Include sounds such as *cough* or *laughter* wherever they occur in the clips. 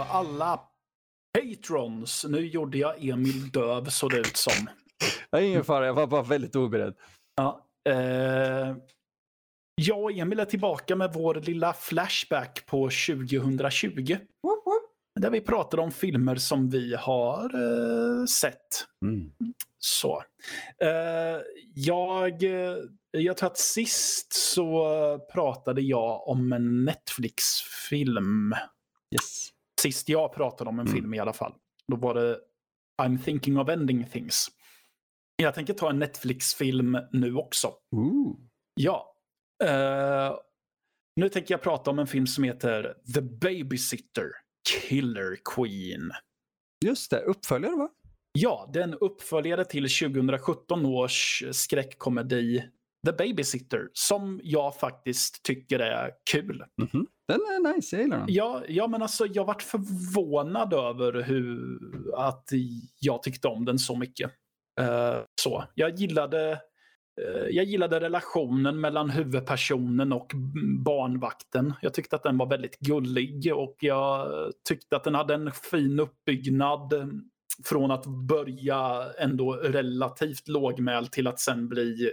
Alla patrons! Nu gjorde jag Emil döv såg det ut som. Ja, ingen fara, jag var bara väldigt oberedd. Ja, eh, jag och Emil är tillbaka med vår lilla flashback på 2020. Där vi pratar om filmer som vi har eh, sett. Mm. Så. Eh, jag, eh, jag tror att sist så pratade jag om en Netflix-film. Yes. Sist jag pratade om en Mm. film i alla fall. Då var det I'm thinking of ending things. Jag tänker ta en Netflix-film nu också. Ooh. Ja. Eh, nu tänker jag prata om en film som heter The Babysitter Killer Queen. Just det, uppföljare va? Ja, det är en uppföljare till 2017 års skräckkomedi The Babysitter som jag faktiskt tycker är kul. Mhm. Den är nice, jag gillar den. Ja, ja men alltså jag vart förvånad över hur att jag tyckte om den så mycket. Eh, så. Jag gillade eh, jag gillade relationen mellan huvudpersonen och barnvakten. Jag tyckte att den var väldigt gullig och jag tyckte att den hade en fin uppbyggnad från att börja ändå relativt lågmäld till att sen bli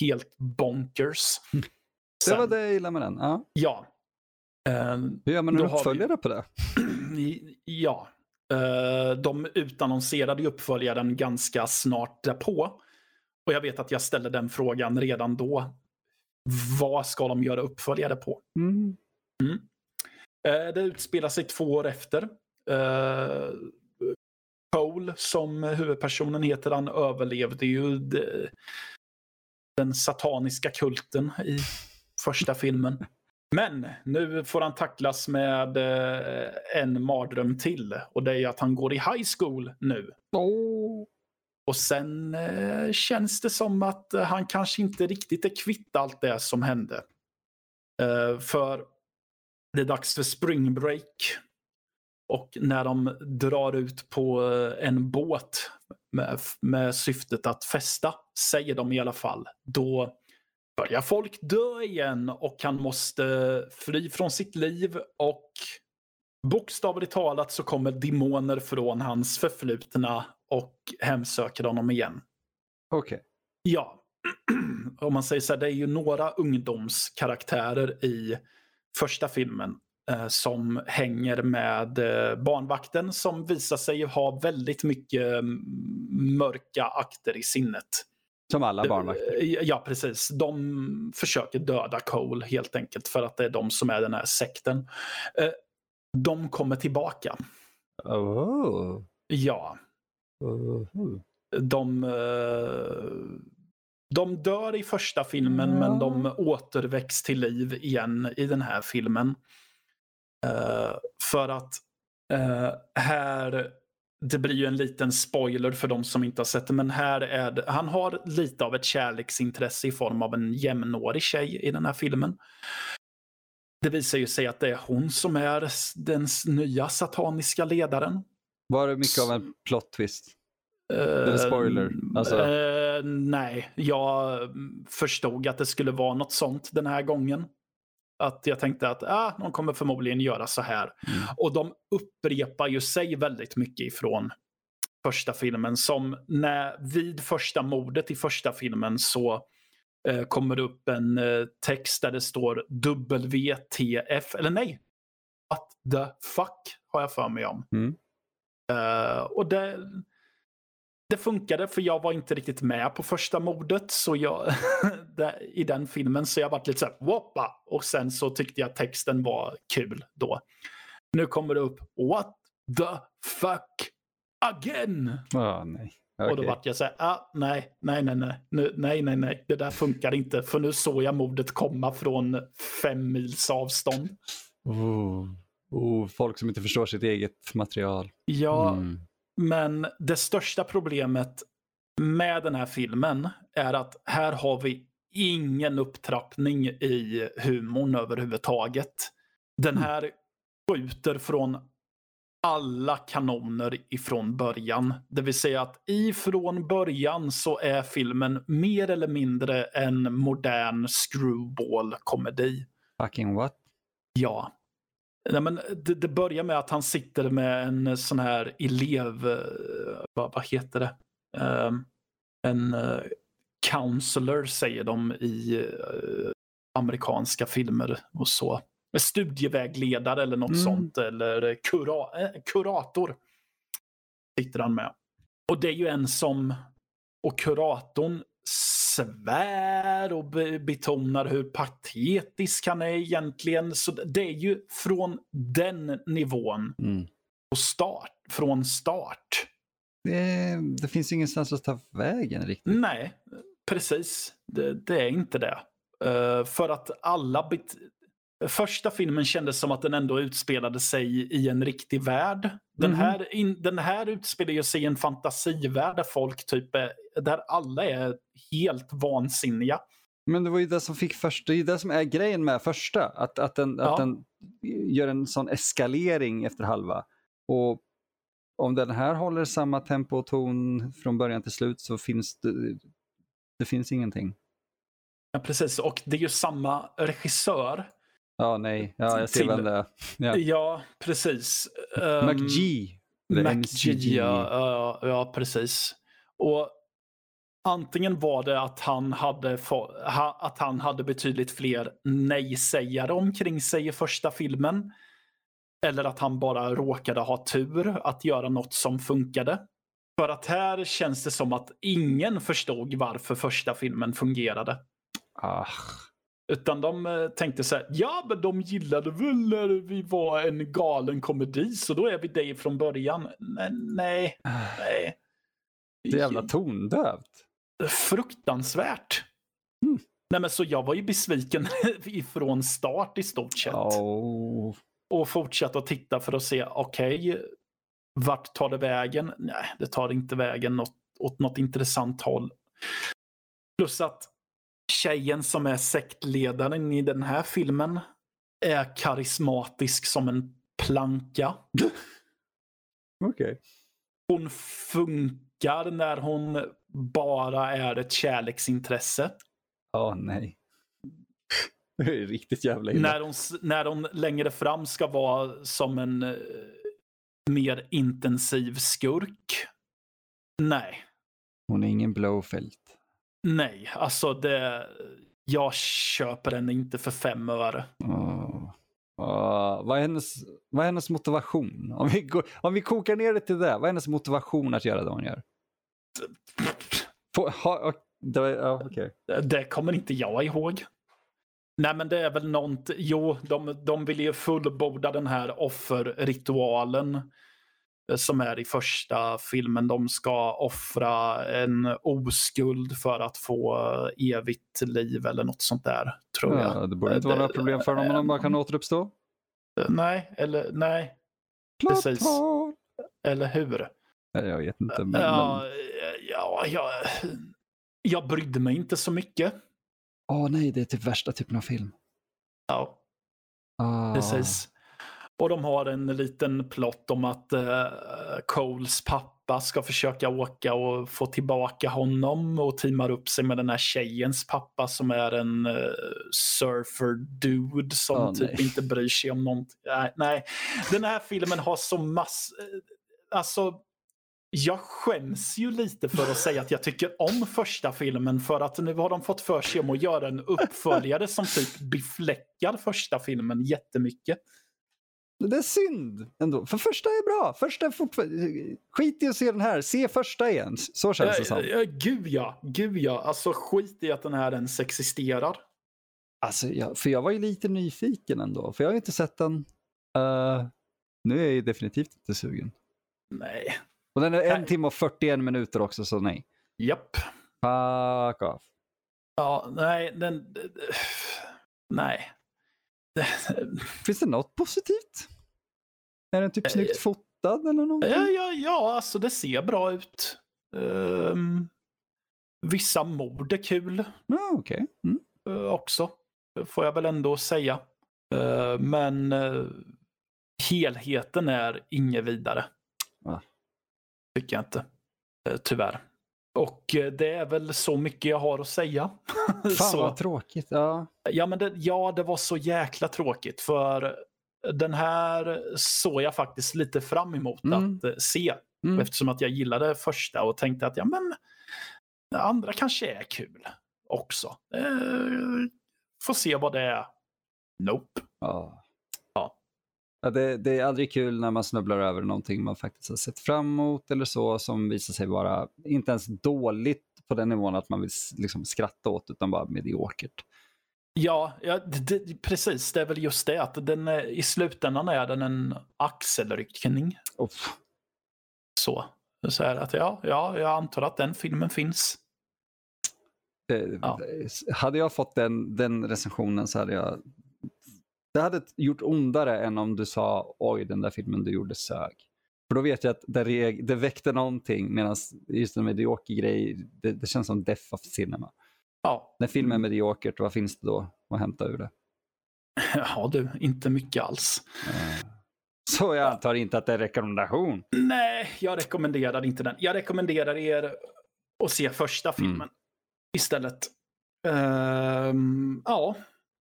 helt bonkers. Det var Sen- det jag gillade med den. Ja. Ja. Eh, Hur gör man en har vi- uppföljare på det? *clears throat* Ja. Eh, De utannonserade uppföljaren ganska snart därpå. Och jag vet att jag ställde den frågan redan då. Vad ska de göra uppföljare på? Mm. Eh, Det utspelar sig två år efter. Eh, Cole, som huvudpersonen heter, han överlevde ju den sataniska kulten i första filmen. Men nu får han tacklas med eh, en mardröm till. Och det är att han går i high school nu. Oh. Och sen eh, känns det som att han kanske inte riktigt är kvitt allt det som hände. Eh, för det är dags för spring break. Och när de drar ut på en båt med, med syftet att festa, säger de i alla fall, då börjar folk dö igen och han måste fly från sitt liv och bokstavligt talat så kommer demoner från hans förflutna och hemsöker honom igen. Okej. Ja, *clears throat* om man säger så här, det är ju några ungdomskaraktärer i första filmen eh, som hänger med eh, barnvakten som visar sig ha väldigt mycket mm, mörka akter i sinnet. Som alla barnvakter. Eh, Ja, precis. De försöker döda Cole helt enkelt för att det är de som är den här sekten. Eh, De kommer tillbaka. Oh. Ja, Oh. de, eh, de dör i första filmen Ja. men de återväcks till liv igen i den här filmen. För att här, det blir ju en liten spoiler för de som inte har sett det, men här är det, han har lite av ett kärleksintresse i form av en jämnårig tjej i den här filmen. Det visar ju sig att det är hon som är den nya sataniska ledaren. Var det mycket av en plot twist? Eller spoiler, alltså. Eh, nej, jag förstod att det skulle vara något sånt den här gången. Att jag tänkte att ah, de kommer förmodligen göra så här. Mm. Och de upprepar ju sig väldigt mycket ifrån första filmen. Som när, vid första mordet i första filmen så eh, kommer det upp en eh, text där det står WTF, eller nej, what the fuck har jag för mig om. Mm. Eh, och det, det funkade för jag var inte riktigt med på första mordet så jag, *laughs* i den filmen. Så jag var lite så här, woppa! Och sen så tyckte jag texten var kul då. Nu kommer det upp, what the fuck again? Ah, nej. Och då vart jag så här, ah, nej, nej, nej, nej, nu, nej, nej, nej, det där funkar inte. För nu såg jag mordet komma från fem mils avstånd. Oh. Oh, folk som inte förstår sitt eget material. Ja, Mm. Men det största problemet med den här filmen är att här har vi ingen upptrappning i humorn överhuvudtaget. Den Mm. här skjuter från alla kanoner ifrån början. Det vill säga att ifrån början så är filmen mer eller mindre en modern screwball-komedi. Fucking what? Ja. Nej, men det, det börjar med att han sitter med en sån här elev... eh, Vad, vad heter det? Ehm, en uh, counselor säger de i eh, amerikanska filmer och så. Studievägledare eller något Mm. sånt. Eller kura, kurator. Sitter han med. Och det är ju en som... Och kuratorn svär och be- betonar hur patetisk han är egentligen. Så det är ju från den nivån Mm. och start, från start. Det, det finns ingenstans att ta vägen riktigt. Nej, precis. Det, det är inte det. Eh, för att alla... Första filmen kändes som att den ändå utspelade sig i en riktig värld. Den, Mhm. här, in, den här utspelar ju sig i en fantasivärld där folk typ är, där alla är helt vansinniga. Men det var ju det som fick först, det är ju det som är grejen med första. Att, att, den, Ja. att den gör en sån eskalering efter halva. Och om den här håller samma tempo och ton från början till slut så finns det, det finns ingenting. Ja, precis. Och det är ju samma regissör. Ja, nej, ja, jag ser Till- vem det är. Ja. Ja, precis. Um, McG, MCG. ja, ja, precis. Och antingen var det att han hade, ha, att han hade betydligt fler nej-sägare omkring sig i första filmen. Eller att han bara råkade ha tur att göra något som funkade. För att här känns det som att ingen förstod varför första filmen fungerade. Ah, Utan de eh, tänkte så här, ja men de gillade väl när vi var en galen komedi så då är vi det från början. Nej, nej. nej. det är jävla tondövt. Fruktansvärt. Mm. Nej men så jag var ju besviken *laughs* ifrån start i stort sett. Oh. Och fortsatte att titta för att se, okej, vart tar det vägen? Nej, det tar inte vägen åt, åt något intressant håll. Plus att tjejen som är sektledaren i den här filmen är karismatisk som en planka. Okej. Hon funkar när hon bara är ett kärleksintresse. Ja, nej. Det är riktigt jävla illa. När hon, när hon längre fram ska vara som en eh, mer intensiv skurk. Nej, Hon är ingen Blowfelt. Nej, alltså det. Jag köper den inte för fem öre. Åh. Åh, vad, är hennes, vad är hennes motivation? *laughs* Om vi, går, om vi kokar ner det till det, vad är hennes motivation att göra det hon gör? Få, ha, det, okej. Det kommer inte jag ihåg. Nej, men det är väl något. Jo, de, de vill ju fullborda den här offerritualen som är i första filmen. De ska offra en oskuld för att få eh, evigt liv eller något sånt där, tror jag. Ja, det borde inte vara några problem för dem om de bara kan återuppstå. Eh, Nej, eller nej, Plot Precis. eller hur? Jag vet inte. Men, Ja, eh, ja, jag, jag brydde mig inte så mycket. Åh nej, det är typ värsta typen av film. Ja, Ah. Precis. Och de har en liten plott om att eh, Coles pappa ska försöka åka och få tillbaka honom och teamar upp sig med den här tjejens pappa som är en uh, surfer dude som Åh, typ nej. inte bryr sig om någonting. Nej, nej, den här filmen har så mass... eh, Alltså, jag skäms ju lite för att säga att jag tycker om första filmen för att nu har de fått för sig om att göra en uppföljare som typ befläckar första filmen jättemycket. Det är synd ändå, för första är bra. Första är fortfarande... Skit i att se den här, se första igen. Så känns det som. Gud ja, gud ja. Alltså skit i att den här ens existerar. Alltså, jag, för jag var ju lite nyfiken ändå, för jag har ju inte sett den. Eh, nu är jag ju definitivt inte sugen. Nej. Och den är en Nej. timme och 41 minuter också, så nej. Japp. Fuck off. Ja, nej, den... Nej. Finns det något positivt? Är den typ Eh, snyggt fotad eller någonting? Ja, ja, ja, alltså det ser bra ut. Ehm, vissa mord är kul Ja, okej. Mm. eh, också. Får jag väl ändå säga. Eh, men eh, helheten är inget vidare. Va? Tycker jag inte. Eh, tyvärr. Och eh, det är väl så mycket jag har att säga. Fan *laughs* så, vad tråkigt. Ja. ja, men det, ja, det var så jäkla tråkigt för den här såg jag faktiskt lite fram emot Mm. att eh, se. Mm. Eftersom att jag gillade första och tänkte att ja, men andra kanske är kul också. Eh, får se vad det är. Nope. Ja. Ja. Ja, det, det är aldrig kul när man snubblar över någonting man faktiskt har sett fram emot eller så som visar sig vara inte ens dåligt på den nivån att man vill liksom skratta åt utan bara mediokert. Ja, ja det, det, precis. Det är väl just det att den, är- i slutändan är den en axelryckning. Uff. Så. Så är det att ja, ja, jag antar att den filmen finns. Eh, Ja. Hade jag fått den, den recensionen så hade jag... Det hade gjort ondare än om du sa oj, den där filmen du gjorde sög. För då vet jag att det, reg- det väckte någonting medan just en medioker grej, det, det känns som death of cinema. Ja, När film är mediokert, vad finns det då att hämta ur det? *laughs* ja du, inte mycket alls. Eh, Så jag antar inte att det är rekommendation. Nej, jag rekommenderar inte den. Jag rekommenderar er att se första filmen istället. Ehm, ja,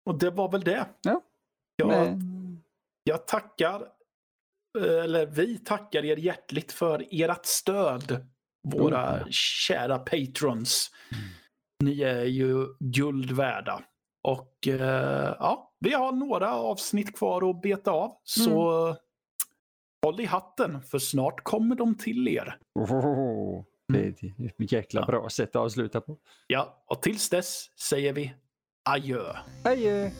och det var väl det. Ja. Jag, jag tackar, eller vi tackar er hjärtligt för ert stöd, våra Oh. kära patrons. Mm. Ni är ju guld värda. Och eh, ja, vi har några avsnitt kvar att beta av. Så Mm. håll i hatten, för snart kommer de till er. oh, det är ett jäkla Ja. bra sätt att avsluta på. Ja, och tills dess säger vi adjö. Adjö!